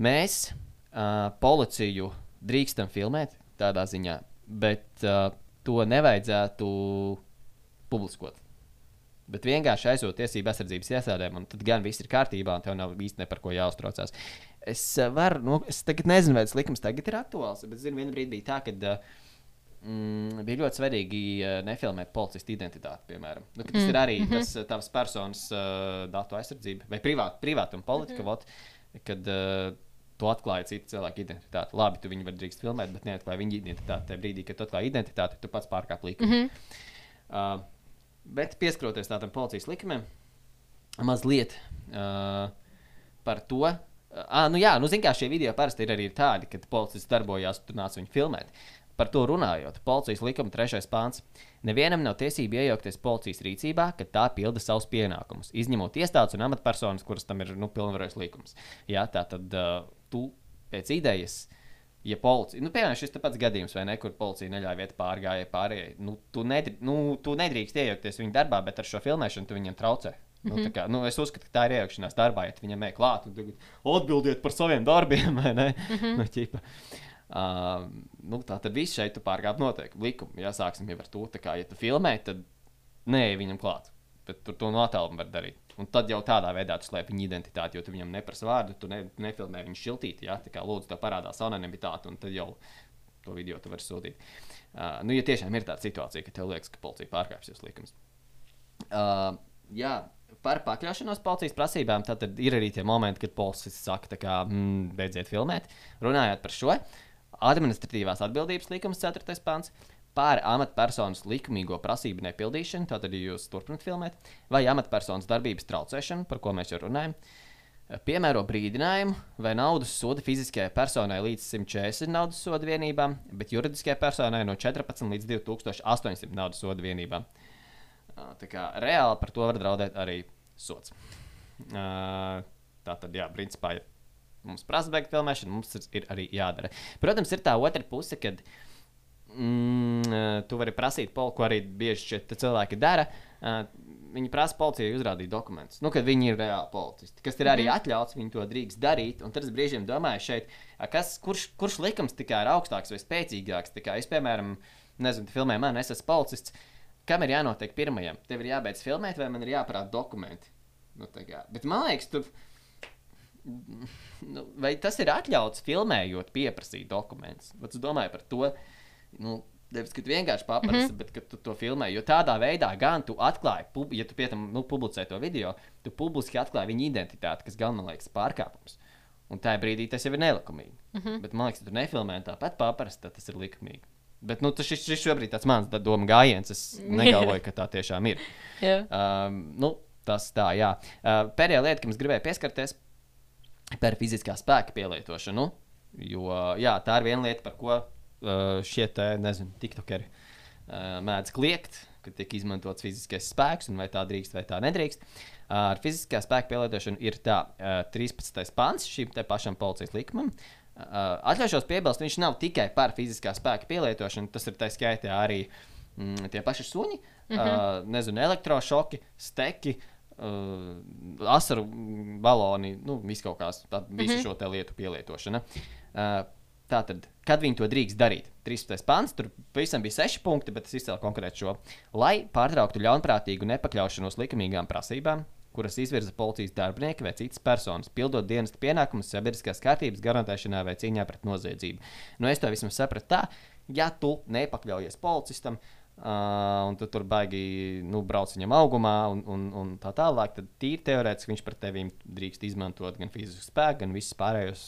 mēs uh, policiju drīkstam filmēt tādā ziņā, bet to nevajadzētu publiskot. Bet vienkārši aizsūt tiesību aizsardzības iestādēm, un tad gan viss ir kārtībā, un tev nav īsti par ko jāuztraucās. Es uh, varu, nu, es tagad nezinu, vai tas likums tagad ir aktuāls, bet zinu, vienā brīdī bija tā, ka uh, mm, bija ļoti svarīgi uh, nefilmēt policistu identitāti, piemēram. Nu, tas mm. ir arī tas uh, tavs personas uh, datu aizsardzība vai privāt, privātuma politika, mm. vot, kad uh, tu atklāji citu cilvēku identitāti. Labi, tu viņu vari drīkst filmēt, bet neatklāji viņa identitāti. Tajā brīdī, kad tu atklāji identitāti, tu pats pārkāp likumu. Mm -hmm. uh, bet pieskaroties tādam policijas likumam, mazliet uh, par to. Uh, nu, jā, nu, zināmā mērā šie video parasti ir arī tādi, kad policists darbojās, tu nāc viņu filmēt. Par to runājot, policijas likuma trešais pāns. Nevienam nav tiesība iejaukties policijas rīcībā, kad tā pilda savus pienākumus, izņemot iestādes un amatpersonas, kuras tam ir nu, pilnvarojas likums. Jā, tā tad uh, tu pēc idejas, ja policija, nu, piemēram, šis pats gadījums, vai ne, kur policija neļauj vietu pārgājēji pārējai, nu, tu, nedrī, nu, tu nedrīkst iejaukties viņa darbā, bet ar šo filmēšanu tu viņam traucē. Nu, Mhm. tā kā, nu, es uzskatu, ka tā ir iejaukšanās darbā, ja viņam ej klāt un tagad atbildiet par saviem darbiem, <laughs> ne? Mhm. nu, ķipa. Uh, nu, tā tad viss šeit pārkāpj noteikumu likumu. Jā, sāksim jau ar to, tā kā, ja tu filmē, tad nē, viņam klāt. Bet tur to no attāluma var darīt. Un tad jau tādā veidā tu slēp viņa identitāti, jo tu viņam neprasa vārdu, tu ne, nefilmē viņu šiltīt. Jā, tā kā lūdzu, tev parādās anonimitāte, un tad jau to video tu vari sūtīt. Uh, nu, ja tiešām ir tāda situācija, ka tev liekas, ka policija pārkāpj šos likumus. Uh, jā, par pakļaušanos policijas prasībām, tad ir arī tie momenti, kad policists saka, kā mm, beidziet filmēt. Runājot par šo, administratīvās atbildības likums 4. pāns. Par amatpersonas likumīgo prasību nepildīšanu, ja jūs turpināt filmēt, vai amatpersonas darbības traucēšanu, par ko mēs jau runājam, piemēro brīdinājumu vai naudas sodu fiziskajai personai līdz 140 naudas sodu vienībām, bet juridiskajai personai no 14 līdz 2800 naudas sodu vienībām. Ā, Tā kā reāli par to var draudēt arī sots. Tā tad, jā, principā, ja mums prasa beigt filmēšanu, mums tas ir arī jādara. Protams, ir tā otra puse, kad mm, tu vari prasīt polu, ko arī bieži šie cilvēki dara. Ā, Viņi prasa policijai uzrādīt dokumentus, nu, kad viņi ir reāli policisti. Kas ir arī atļauts, viņi to drīkst darīt. Un tad es brīžiem domāju, šeit, a, kas, kurš, kurš likums tikai ir augstāks vai spēcīgāks. Kā Es, piemēram, nezinu, filmē man, es esmu policists. Kam ir jānotiek pirmajam? Tev ir jābeidz filmēt, vai man ir jāparāda dokumenti? Nu. Bet man liekas, tur. Nu, vai tas ir atļauts filmējot, pieprasīt dokumentus? Es domāju par to. Nu, Nevis, ka tu vienkārši paprasti, mm -hmm. bet ka tu to filmē. Jo tādā veidā gan tu atklāji, ja tu pietam, nu, publicē to video, tu publiski atklāji viņa identitāti, kas gan man liekas pārkāpums. Un tajā brīdī tas jau ir nelikumīgi. Mm -hmm. Bet man liekas, ka tu nefilmē tāpat paprasti, tad tas ir likumīgi. Bet nu, tas šis šobrīd ir mans doma gājiens. Es <laughs> negalvoju, ka tā tiešām ir. Jā. Um, nu, tas tā, jā. Uh, pēdējā lieta, kam es gribēju pieskarties, par fiziskā spēka pielietošanu. Jo jā, tā ir viena lieta, par ko uh, šie te, nezinu, tiktokeri uh, mēdz kliegt, kad tiek izmantots fiziskais spēks, un vai tā drīkst, vai tā nedrīkst. Ar fiziskā spēka pielietošanu ir tā, uh, 13. pants šim te pašam policijas likumam. Uh, atļaušos piebilst, viņš nav tikai par fiziskā spēka pielietošanu, tas ir tā skaitā arī mm, tie paši suņi, mm -hmm. uh, nezinu, elektrošoki, steki. uh, asaru baloni, nu, viss kaut kāds, tā, visu mm -hmm. šo lietu pielietošana. Uh, Tātad, kad viņi to drīkst darīt? 13. pāns, tur pavisam bija 6 punkti, bet es izcēlu konkrēti šo. Lai pārtrauktu ļaunprātīgu nepakļaušanos likumīgām prasībām, kuras izvirza policijas darbinieki vai citas personas, pildot dienas pienākumus sabiedriskās kārtības garantēšanā vai cīņā pret noziedzību. Nu, es to vismaz sapratu tā, ja tu nepakļaujies policistam, Uh, un tu tur baigi nu, brauc viņam augumā, un, un, un tā tālāk. Tad tīri teorētiski viņš pret tevi drīkst izmantot gan fizisku spēku, gan visus pārējos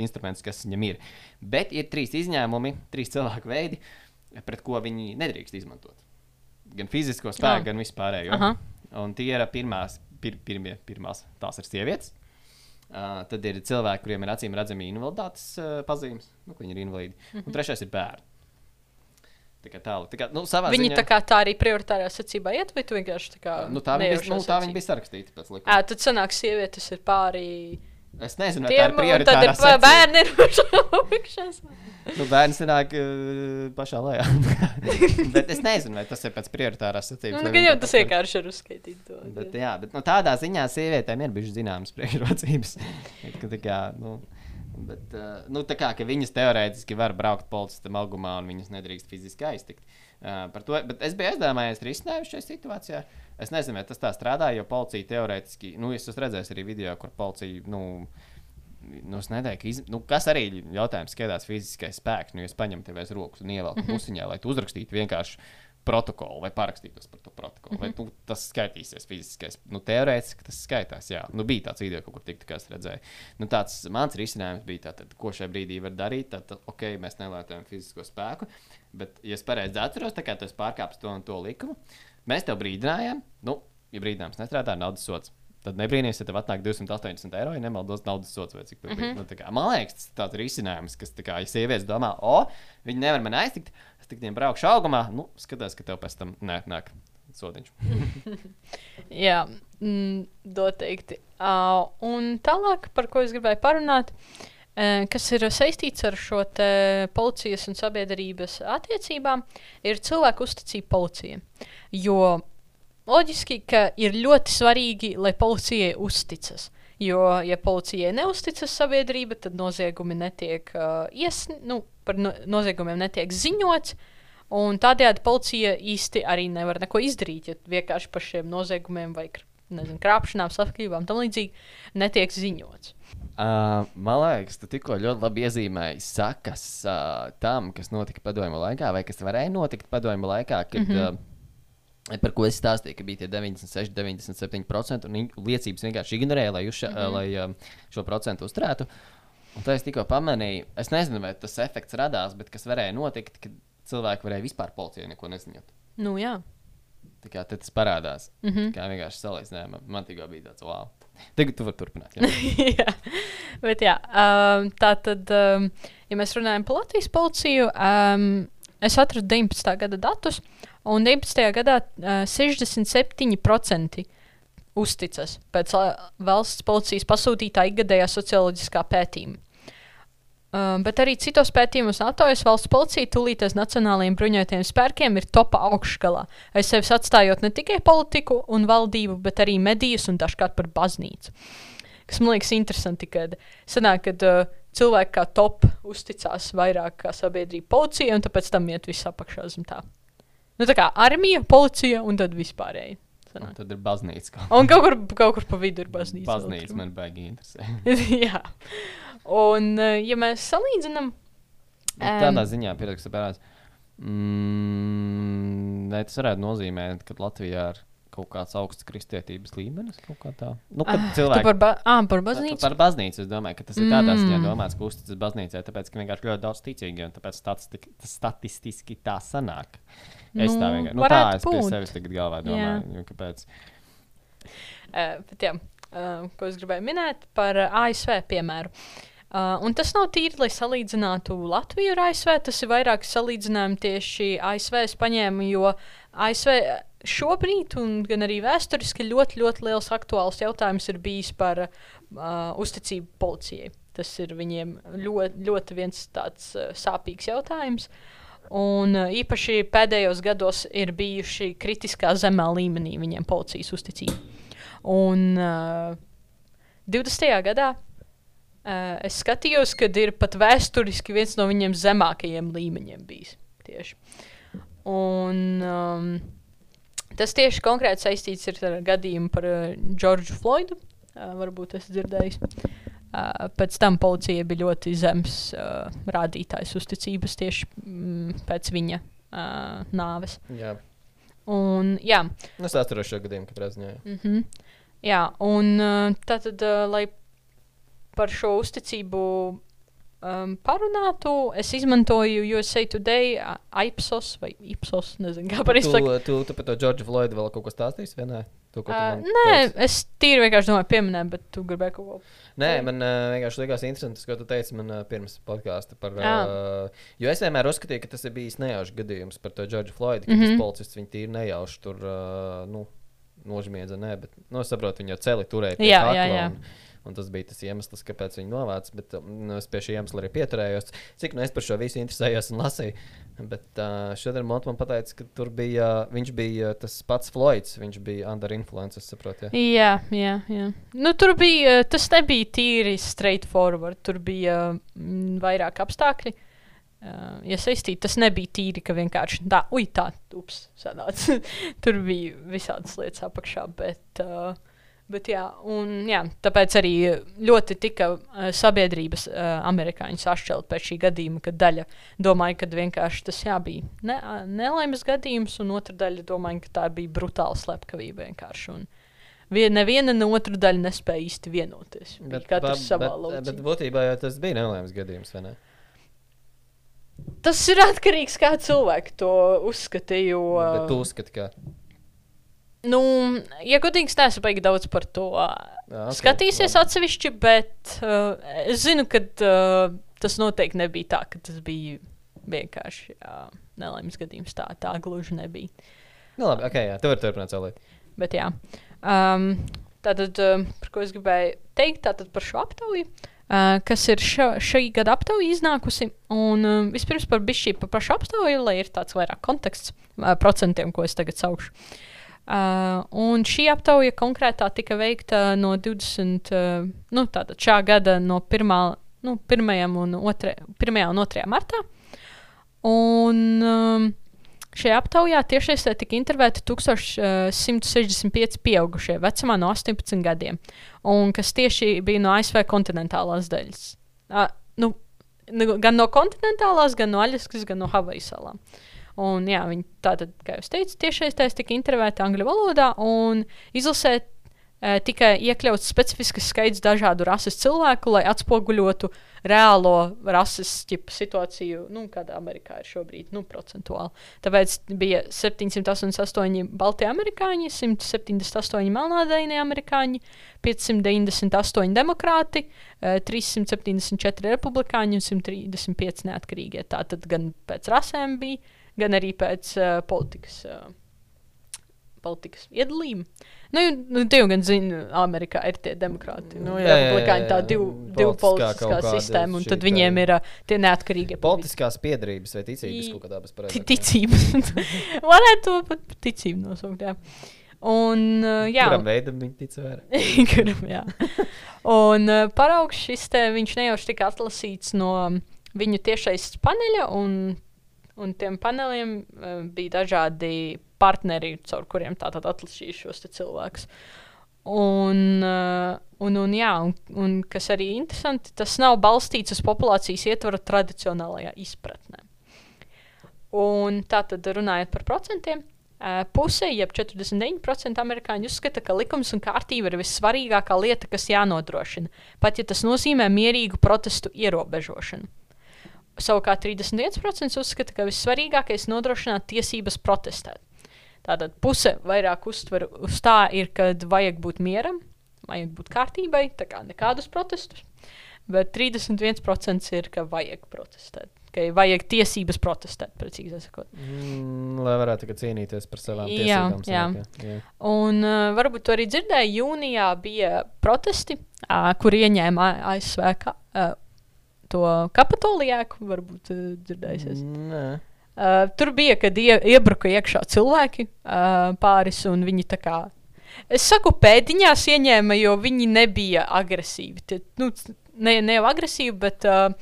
instrumentus, kas viņam ir. Bet ir trīs izņēmumi, trīs cilvēku veidi, pret ko viņi nedrīkst izmantot. Gan fizisko spēku, Jā. gan vispārējo. Aha. Un tie ir pirmās, pir, pirmie, pirmās, tās ir sievietes. Uh, tad ir cilvēki, kuriem ir acīm redzami invaliditātes uh, pazīmes, nu, ka viņi ir invalīdi. Mm -hmm. Un trešais ir bērni. Tā kā tālu. Tā kā, nu, Viņi ziņā, tā kā tā arī prioritārā secībā iet, vai tu vienkārši tā kā. nu, tā, viņi, bija, nu, tā secībā? bija sarakstīti pēc likuma. tad sanāk, sievietes ir pārī. Es nezinu, Tiem, ir un tad ir bērni ir <laughs> pašā Nu, bērns nāk uh, pašā lejā. <laughs> bet es nezinu, vai tas ir pēc prioritārās secības. Nu, jau to tas vienkārši ir uzskaitīt to. Bet, jā, bet nu, tādā ziņā sievietēm ir bijušas zināmas <laughs> priekšrocības. ka, tā kā, nu, bet, uh, nu, tā kā viņas teorētiski var braukt policistam augumā un viņas nedrīkst fiziski aiztikt. Uh, to, bet es biju aizdomājies risinājumu šajā situācijā. Es nezinu, vai tas tā strādā, jo policija teorētiski, nu, es esmu redzējis arī video, kur policija. Nu, Nu, es neteiktu, iz... nu, kas arī jautājums, ir fiziskais spēks. Nu, ja es paņemu tevi aiz rokas un ievelku mm -hmm. pusiņā, lai tu uzrakstītu vienkārši protokolu vai parakstītos par to protokolu. Mm -hmm. Vai nu, tas skaitīsies fiziskais? Nu, teorētiski tas skaitās. Jā, nu, bija tāds video, kur tik, kā es redzēju. Nu, tāds mans risinājums bija, tātad, ko šajā brīdī var darīt. Tad, ok, mēs nelietojam fizisko spēku, bet, ja es pareizi atceros, kā tas pārkāpst to un to likumu, mēs tev brīdinājām, nu, ja brīdinājums nestrādā, naudas sots. Tad nebrīnīties, ja tev atnāk 280 eiro, ja nemaldos naudas sots vai cik tur bija. Mm -hmm. nu, tā kā, man liekas, tas ir tāds risinājums, kas, tā kā, ja sievietes domā, o, viņi nevar man aiztikt, es tik viņiem braukšu augumā, nu, skatās, ka tev pēc tam nē, nāk sodiņš. <laughs> Jā, mm, noteikti. Uh, un tālāk, par ko es gribēju parunāt, uh, kas ir saistīts ar šo policijas un sabiedrības attiecībām, ir cilvēku uzticība policijai. Jo loģiski, ka ir ļoti svarīgi, lai policijai uzticas. Jo, ja policijai neusticas sabiedrība, tad noziegumi netiek uh, iesn... nu, par no noziegumiem netiek ziņots. Un tādējādi policija īsti arī nevar neko izdarīt, ja vienkārši par šiem noziegumiem vai nezinu, krāpšanām, slepkavībām tam līdzīgi netiek ziņots. Uh, man liekas, tu tikko ļoti labi iezīmēji sakas uh, tam, kas notika padomju laikā, vai kas varēja notikt padomju laikā, kad, mm -hmm. uh, par ko es stāstīju, ka bija tie 96, 97% un liecības vienkārši ignorēja, lai, uzša, mm -hmm. lai uh, šo procentu uzturētu. Un tā es tikko pamanīju, es nezinu, vai tas efekts radās, bet kas varēja notikt, kad cilvēki varēja vispār policijai neko neziņot. Nu, jā. Tā kā tas parādās. Mm Mhm. -hmm. Kā vienkārši salīdzinājumā. Man tikko bija tāds, wow. Tagad tu vari turpināt. Jā. <laughs> jā, bet jā, um, tā tad, um, ja mēs runājam par Latvijas policiju, um, es atradu 19. gada datus, un 19. gadā uh, 67% uzticas pēc uh, valsts policijas pasūtītā ikgadējā socioloģiskā pētījuma. Um, bet arī citos pētījumos aptaujas valsts policija tūlīt aiz nacionālajiem bruņotajiem spēkiem ir topā augšgalā. Aiz sevis atstājot ne tikai politiku un valdību, bet arī medijas un dažkārt par baznīcu. Kas man liekas interesanti, kad sanāk, kad uh, cilvēki kā top uzticās vairāk kā sabiedrība policijai, un tāpēc tam iet viss apakšā zem tā. Nu, tā kā armija, policija un tad vispārēji. Un tad ir baznīca. kā- Un kaut kur, kaut kur pa vidu ir baznīca. Baznīca man baigi interesē. <laughs> Jā. Un, uh, ja mēs salīdzinām, Nu, Tādā ziņā pieraksta parādās. Mm, ne, tas varētu nozīmēt, ka Latvijā ir kaut kāds augsts kristietības līmenis. kaut nu, Ah, cilvēki par, ba ah, par Pa- baznīcu. Par baznīcu es domāju, ka tas ir tādā ziņā Mm. domāts, ka uzticas baznīcai, tāpēc ka vienkārši ļoti daudz ticīgi, un tāpēc statistik, tas statistiski tā sanāk. Es Nu, tā vienkārši, nu, tā es pie būt. sevis tagad galvā domāju, jo kāpēc. Uh, bet, jā, uh, ko es gribēju minēt par uh, ASV piemēru. Uh, un tas nav tīri, lai salīdzinātu Latviju ar ASV. Tas ir vairāk salīdzinājumi tieši ASV es paņēmu, jo ASV šobrīd, un gan arī vēsturiski, ļoti, ļoti liels aktuāls jautājums ir bijis par uh, uzticību policijai. Tas ir viņiem ļoti, ļoti viens tāds uh, sāpīgs jautājums. Un uh, īpaši pēdējos gados ir bijuši kritiskā zemē līmenī viņiem policijas uzticība. Un uh, 20. gadā uh, es skatījos, kad ir pat vēsturiski viens no viņiem zemākajiem līmeņiem bijis. Tieši. Un, um, tas tieši konkrēti saistīts ar gadījumu par uh, Džordžu Floydu. Uh, varbūt esat dzirdējis. Uh, pēc tam policija bija ļoti zems uh, rādītājs uzticības tieši mm, pēc viņa uh, nāves. Jā. Un, jā, Es atceros šo gadījumu, katrā ziņā. Mm -hmm. Jā, un uh, tātad, uh, lai par šo uzticību um, parunātu, es izmantoju USA Today, Ipsos vai Ipsos, nezinu, kā par Tu, izsaku. tu, tu par to Džordžu Floydu vēl kaut ko stāstīsi? vai nē? Tu Uh, nē, teici? es tīri vienkārši domāju, pieminēt, bet tu gribēji kaut ko. Nē, man uh, vienkārši likās interesanti, ko tu teici man uh, pirms podkāsta par. Uh, jo es vienmēr uzskatīju, ka tas ir bijis nejaušs gadījums par to Džordžu Floydu, ka mm Mhm. -hmm. tas policists viņu tīri nejauši tur uh, nu, nožmiedza. Nē, bet, nu, es saprotu, viņa jau celi turēja. pie jā. Un, tas bija tas iemesls, kāpēc viņi novāca. Bet um, es pie šī iemesla arī pieturējos. Cik nu es par šo visu interesējos un lasīju. Bet uh, šodien Monts man teica, ka tur bija, viņš bija tas pats Floyds. Viņš bija under influence, es saprotu. Jā. Jā, jā. Nu, tur bija, uh, tas nebija tīri straightforward, tur bija mm, vairāk apstākļi. Uh, iesaistīti. Tas nebija tīri, ka vienkārši tā, ui, tā, ups, sanāca. <laughs> Tur bija visādas lietas apakšā, bet, uh, bet jā, un, jā, tāpēc arī ļoti tika uh, sabiedrības uh, amerikāņu sašķelt pēc šī gadījuma, kad daļa domāja, ka vienkārši tas jā, bija ne, nelaimes gadījums, un otra daļa domāja, ka tā bija brutāla slepkavība vienkārši. Un, Vien, neviena no otru daļu nespēja īsti vienoties. Bet, katrs savā lauciņā. bet būtībā jau tas bija nelaimes gadījums, vai ne? Tas ir atkarīgs no kā cilvēki to uzskatīja. Jo, Bet tu uzskati, ka. Nu, ja godīgi, neesmu baigi daudz par to Jā, okay, ok, skatīsies labi. atsevišķi, bet uh, es zinu, ka uh, tas noteikti nebija tā, ka tas bija vienkārši uh, nelaimes gadījums. Tā, tā gluži nebija. Nu, labi, ok, jā, tu vari turpināt saulīt. Bet, jā. Um, tātad, um, par ko es gribēju teikt, tātad par šo aptauju, uh, kas ir šo, šī gada aptauja iznākusi. Un um, vispirms par bišķi par pašu aptauju, lai ir tāds vairāk konteksts uh, procentiem, ko es tagad saukšu. Uh, un šī aptauja konkrētā tika veikta no 20. Uh, nu, tātad šā gada no 1. Nu, 1. un 2. 1. un 2. martā. Un um, šajā aptaujā tiešsaistē tika intervēti 1165 pieaugušie vecumā no 18 gadiem, un kas tieši bija no ASV kontinentālās daļas. Uh, nu, gan no kontinentālās, gan no Aļaskas, gan no Havaju salām. Un, jā, viņi tātad, kā jau teicu, tiešsaistē tika intervēti angļu valodā, un izlasē e, tika iekļauts specifisks skaits dažādu rases cilvēku, lai atspoguļotu reālo rases ķipa situāciju, nu, kāda Amerikā ir šobrīd, nu, procentuāli. Tāpēc bija 788 balti amerikāņi, 178 melnādainie amerikāņi, 598 demokrāti, eh, 374 republikāņi un 135 neatkarīgie. Tātad gan pēc rasēm bija, gan arī pēc uh, politikas. Uh, Politikas iedalījuma. Nu, nu, tu jau gan zini, Amerikā ir tie demokrāti. Nu, jā, republikāņi tā divu, divu Politiskā sistēma, un tad viņiem ir uh, tie neatkarīgie. Politiskās piedrības vai ticības kaut kādā bez Ti- pareizā. Ticības. <laughs> Varētu to pat ticību nosaukt. Jā. Un, uh, jā, Kuram veidam viņi tic vairāk? <laughs> Kuram, jā. Un uh, paraugs šis te, viņš nejauši tika atlasīts no viņu tiešais paneļa, un, un tiem paneļiem uh, bija dažādi partneri, caur kuriem tātad atlasīja šos cilvēkus. Un, uh, un, un, jā, un, un kas arī interesanti, tas nav balstīts uz populācijas ietvara tradicionālajā izpratnē. Un tā tad runājot par procentiem, uh, puse, jeb 49% amerikāņu uzskata, ka likums un kārtība ir vissvarīgākā lieta, kas jānodrošina, pat ja tas nozīmē mierīgu protestu ierobežošanu. Savukārt 31% uzskata, ka vissvarīgākais ir nodrošināt tiesības protestēt. Tātad puse vairāk uztver uz tā, ir, kad vajag būt mieram, vajag būt kārtībai, tā kā nekādus protestus. Bet 31% ir, ka vajag protestēt, ka vajag tiesības protestēt, precīzi sakot. Mm, lai varētu cīnīties par savām Jā, tiesībām. jā. sanāk, jā. Un uh, varbūt tu arī dzirdēji, jūnijā bija protesti, uh, kur ieņēma ASV ka, uh, to kapitolijāku, varbūt uh, dzirdējusies. Nē. Uh, tur bija, kad ie, iebruka iekšā cilvēki uh, pāris, un viņi tā kā Es saku, pēdiņās ieņēma, jo viņi nebija agresīvi. Tie, nu, ne, ne jau agresīvi, bet uh,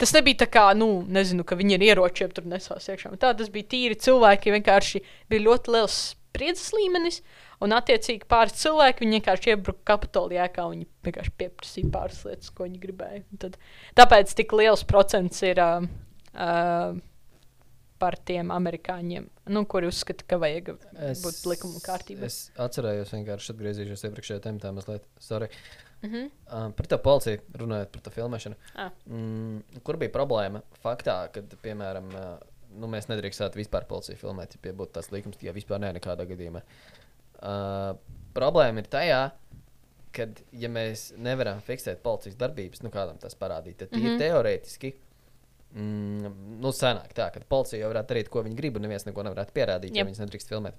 tas nebija tā kā, nu, nezinu, ka viņi ar ieročiem tur nesās iekšā. Tā tas bija tīri cilvēki, vienkārši bija ļoti liels spriedzes līmenis. Un, attiecīgi, pāris cilvēki vienkārši iebruka kapitolijā, kā viņi vienkārši pieprasīja pāris lietas, ko viņi gribēja. Un Tad, tāpēc tik liels procents ir uh, uh, par tiem amerikāņiem, nu, kuri uzskata, ka vajag būt likuma kārtībā. Es atcerējos, vienkārši atgriezīšos iepriekšējā tematā mazliet. Sorry. Mhm. Um, par to policiju runājot, par to filmēšanu. Ah. Mm, kur bija problēma? Faktā, kad, piemēram, uh, nu, mēs nedrīkstētu vispār policiju filmēt, ja būtu tas likums, ja vispār ne nekādā gadījumā. Uh, problēma ir tajā, ka, ja mēs nevaram fiksēt policijas darbības, nu, kādam tas parādīt, tad mm. -hmm. teorētiski. Mm, nu, sanāk tā, ka policija jau varētu darīt, ko viņi grib, un neviens neko nevarētu pierādīt, ja Jep. viņas nedrīkst filmēt.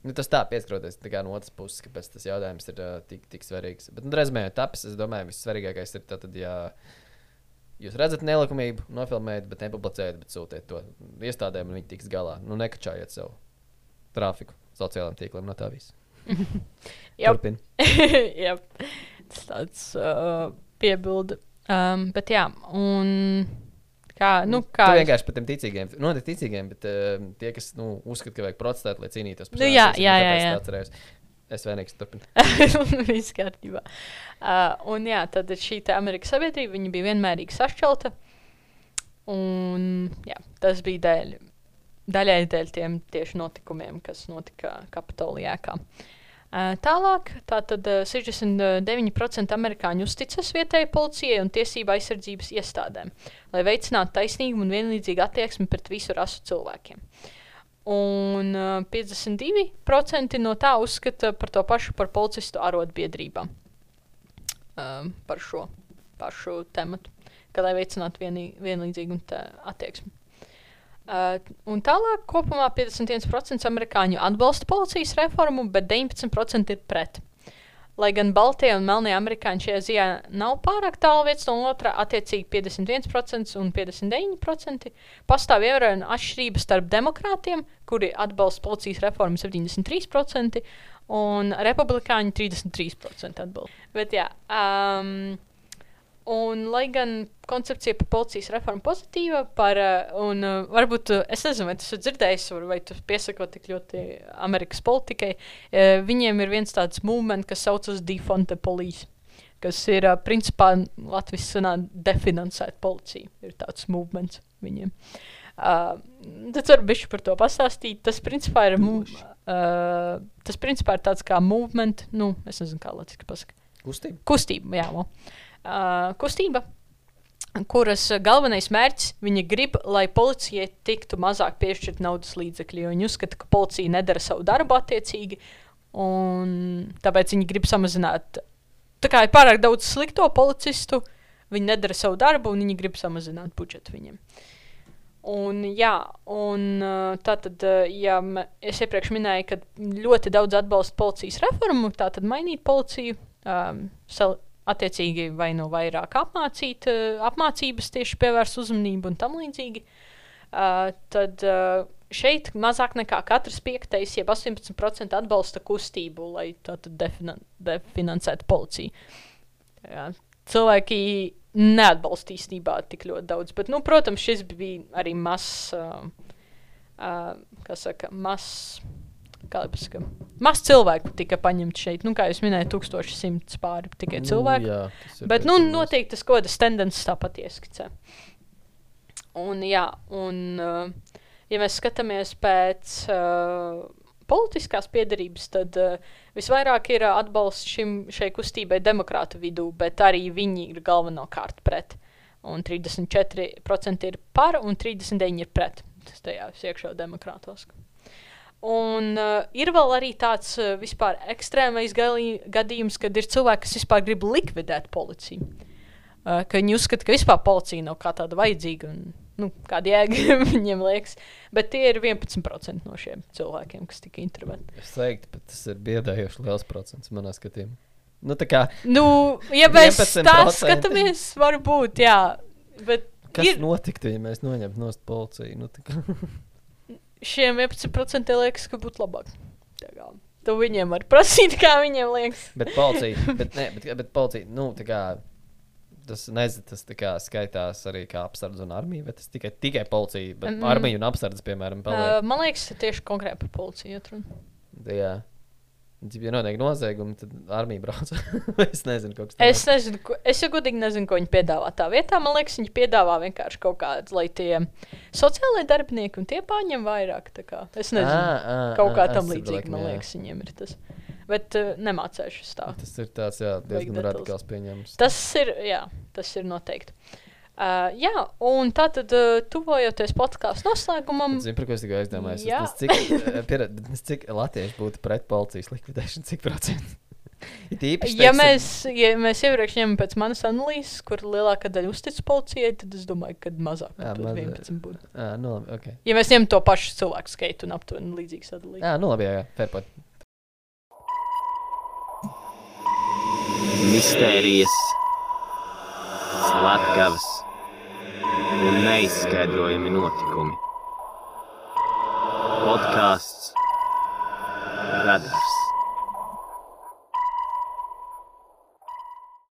Nu, tas tā pieskroties tā kā no otras puses, kāpēc tas jautājums ir uh, tik, tik svarīgs. Bet, nu, reizē, tāpēc es domāju, vissvarīgākais ir tad, ja jūs redzat nelikumību, nofilmējat, bet nepublicējat, bet sūtiet to iestādēm, un viņi tiks galā. Nu, nekačājiet savu trafiku sociālajiem tīkliem no tā visa. Turpin. <laughs> Jā, tas tāds uh, piebilda. Um, bet jā, un kā, nu, kā Tu vienkārši par tiem ticīgiem, nu, ne ticīgiem, bet uh, tie, kas nu, uzskata, ka vajag protestēt, lai cīnītos par Nu, jā, jā, jā, jā. atcerējos. Es vienīgs turpinu. <laughs> Viss kārtībā. Uh, un jā, tad šī Amerikas sabiedrība viņa bija vienmērīgi sašķelta. Un jā, tas bija dēļ, daļai dēļ tiem tieši notikumiem, kas notika Kapitolijā. Tālāk, tātad uh, 69% amerikāņu uzticas vietējai policijai un tiesību aizsardzības iestādēm, lai veicinātu taisnīgumu un vienlīdzīgu attieksmi pret visu rasu cilvēkiem. Un uh, 52% no tā uzskata par to pašu par policistu arotbiedrībām. Par šo pašu tematu, ka lai veicinātu vienī, vienlīdzīgu attieksmi. Uh, un tālāk kopumā 51% amerikāņu atbalsta policijas reformu, bet 19% ir pret. Lai gan Baltija un Melnie amerikāņi šajā ziņā nav pārāk tālu viens no otrā, attiecīgi 51% un 59%, pastāv ievērojama atšķirība starp demokrātiem, kuri atbalsta policijas reformu 73%, un republikāņi 33% atbalsta. Bet jā, um, un lai gan koncepcija par policijas reformu pozitīva, par, uh, un uh, varbūt, uh, es nezinu, vai tas ir dzirdējis, vai tu piesako tik ļoti Amerikas politikai, uh, viņiem ir viens tāds movement, kas saucas Defonte Police. Kas ir uh, principā Latvijas senā definansēta policija. Ir tāds movements viņiem. Uh, tad varu bišķi par to pastāstīt. Tas principā ir, uh, tas principā ir tāds kā movement, nu, es nezinu, kā latviešu pasakā. Kustība. Kustība, jā, vo. uh, kustība, kuras uh, galvenais mērķis viņa grib, lai policijai tiktu mazāk piešķirt naudas līdzekļi. jo Viņi uzskata, ka policija nedara savu darbu attiecīgi, un tāpēc viņi grib samazināt. Tā kā ir pārāk daudz slikto policistu, viņi nedara savu darbu, un viņi grib samazināt budžetu viņiem. Un, jā, un uh, tā tad, uh, ja es iepriekš minēju, ka ļoti daudz atbalsta policijas reformu, tā tad mainīt policiju, um, sal, attiecīgi vai nu vairāk apmācīt, uh, apmācības tieši pievērst uzmanību un tam līdzīgi. Uh, tad uh, šeit mazāk nekā katrs piektais, jeb 18% atbalsta kustību, lai tā tad definan definansētu policiju. Jā, cilvēki neatbalsta īstenībā tik ļoti daudz. Bet, nu, protams, šis bija arī mazs, uh, uh, kas saka, mazs. Pasaka, maz cilvēku tika paņemti šeit. Nu, kā jūs minējāt, 1100 pāri tikai cilvēku. Nu, jā, Bet, nu, noteikti tas kaut kādas tendences tāpat ieskicē. Un, jā, un, uh, ja mēs skatāmies pēc uh, politiskās piedarības, tad uh, visvairāk ir atbalsts šim, šai kustībai demokrātu vidū, bet arī viņi ir galvenokārt pret. Un 34% ir par, un 39% ir pret. Tas tajās iekšā demokrātos. Un uh, ir vēl arī tāds uh, vispār ekstrēmais gadījums, kad ir cilvēki, kas vispār grib likvidēt policiju. Uh, ka viņi uzskata, ka vispār policija nav kā tāda vajadzīga. Un, nu, kāda jēga <laughs> viņiem liekas. Bet tie ir 11% no šiem cilvēkiem, kas tika intervētāti. Es teiktu, ka tas ir biedējoši liels procents manā skatījumā. Nu, tā kā, Nu, ja mēs tā 11%. skatāmies, varbūt, jā. Bet kas ir, notiktu, ja mēs noņemtu no policiju? Nu, <laughs> šiem 11% liekas, ka būtu labāk. Tu viņiem var prasīt, kā viņiem liekas. Bet policija, <laughs> bet, ne, bet, bet policija, nu, tā kā. Tas, nezinu, tas kā skaitās arī kā apsardz un armija, bet tas tikai, tikai policija. Bet Mm. armija un apsardz, piemēram, Uh, paliek. man liekas, tieši konkrēti par policiju. Uh, jā. Ja notiek noziegumi, tad armija brauc. <laughs> es nezinu, kas Es nezinu, ko, es jau godīgi nezinu, ko viņi piedāvā tā vietā. Man liekas, viņi piedāvā vienkārši kaut kādu, lai tie sociālai darbinieki un tie pārņem vairāk. Es nezinu, à, kaut kā tam līdzīga, man liekas, viņiem ir tas. Bet uh, nemācēšu tā. Tas ir tāds, jā, diezgan radikāls pieņēmums. Tas ir, jā, tas ir noteikti. Uh, jā, un tā tad, uh, tuvojoties podkāstu noslēgumam, Zinu, par ko es tikai aizdomājos. Jā. Es, cik, eh, piera- es, cik latvieši būtu pret policijas likvidēšanu, cik procentu? <laughs> Īpaši, ja teiksim, mēs, ja mēs iepriekš ņemam pēc manas analīzes, kur lielākā daļa uztic policijai, tad es domāju, ka mazāk Jā, mazāk. 11 būtu. Ā, nu, labi, okay. Ja mēs ņemam to pašu cilvēku skaitu un aptuveni līdzīgi sadalītu. Jā, nu labi, jā, jā, fair point. Mistērijas, slepkavas un neizskaidrojami notikumi. Podkāsts Radars.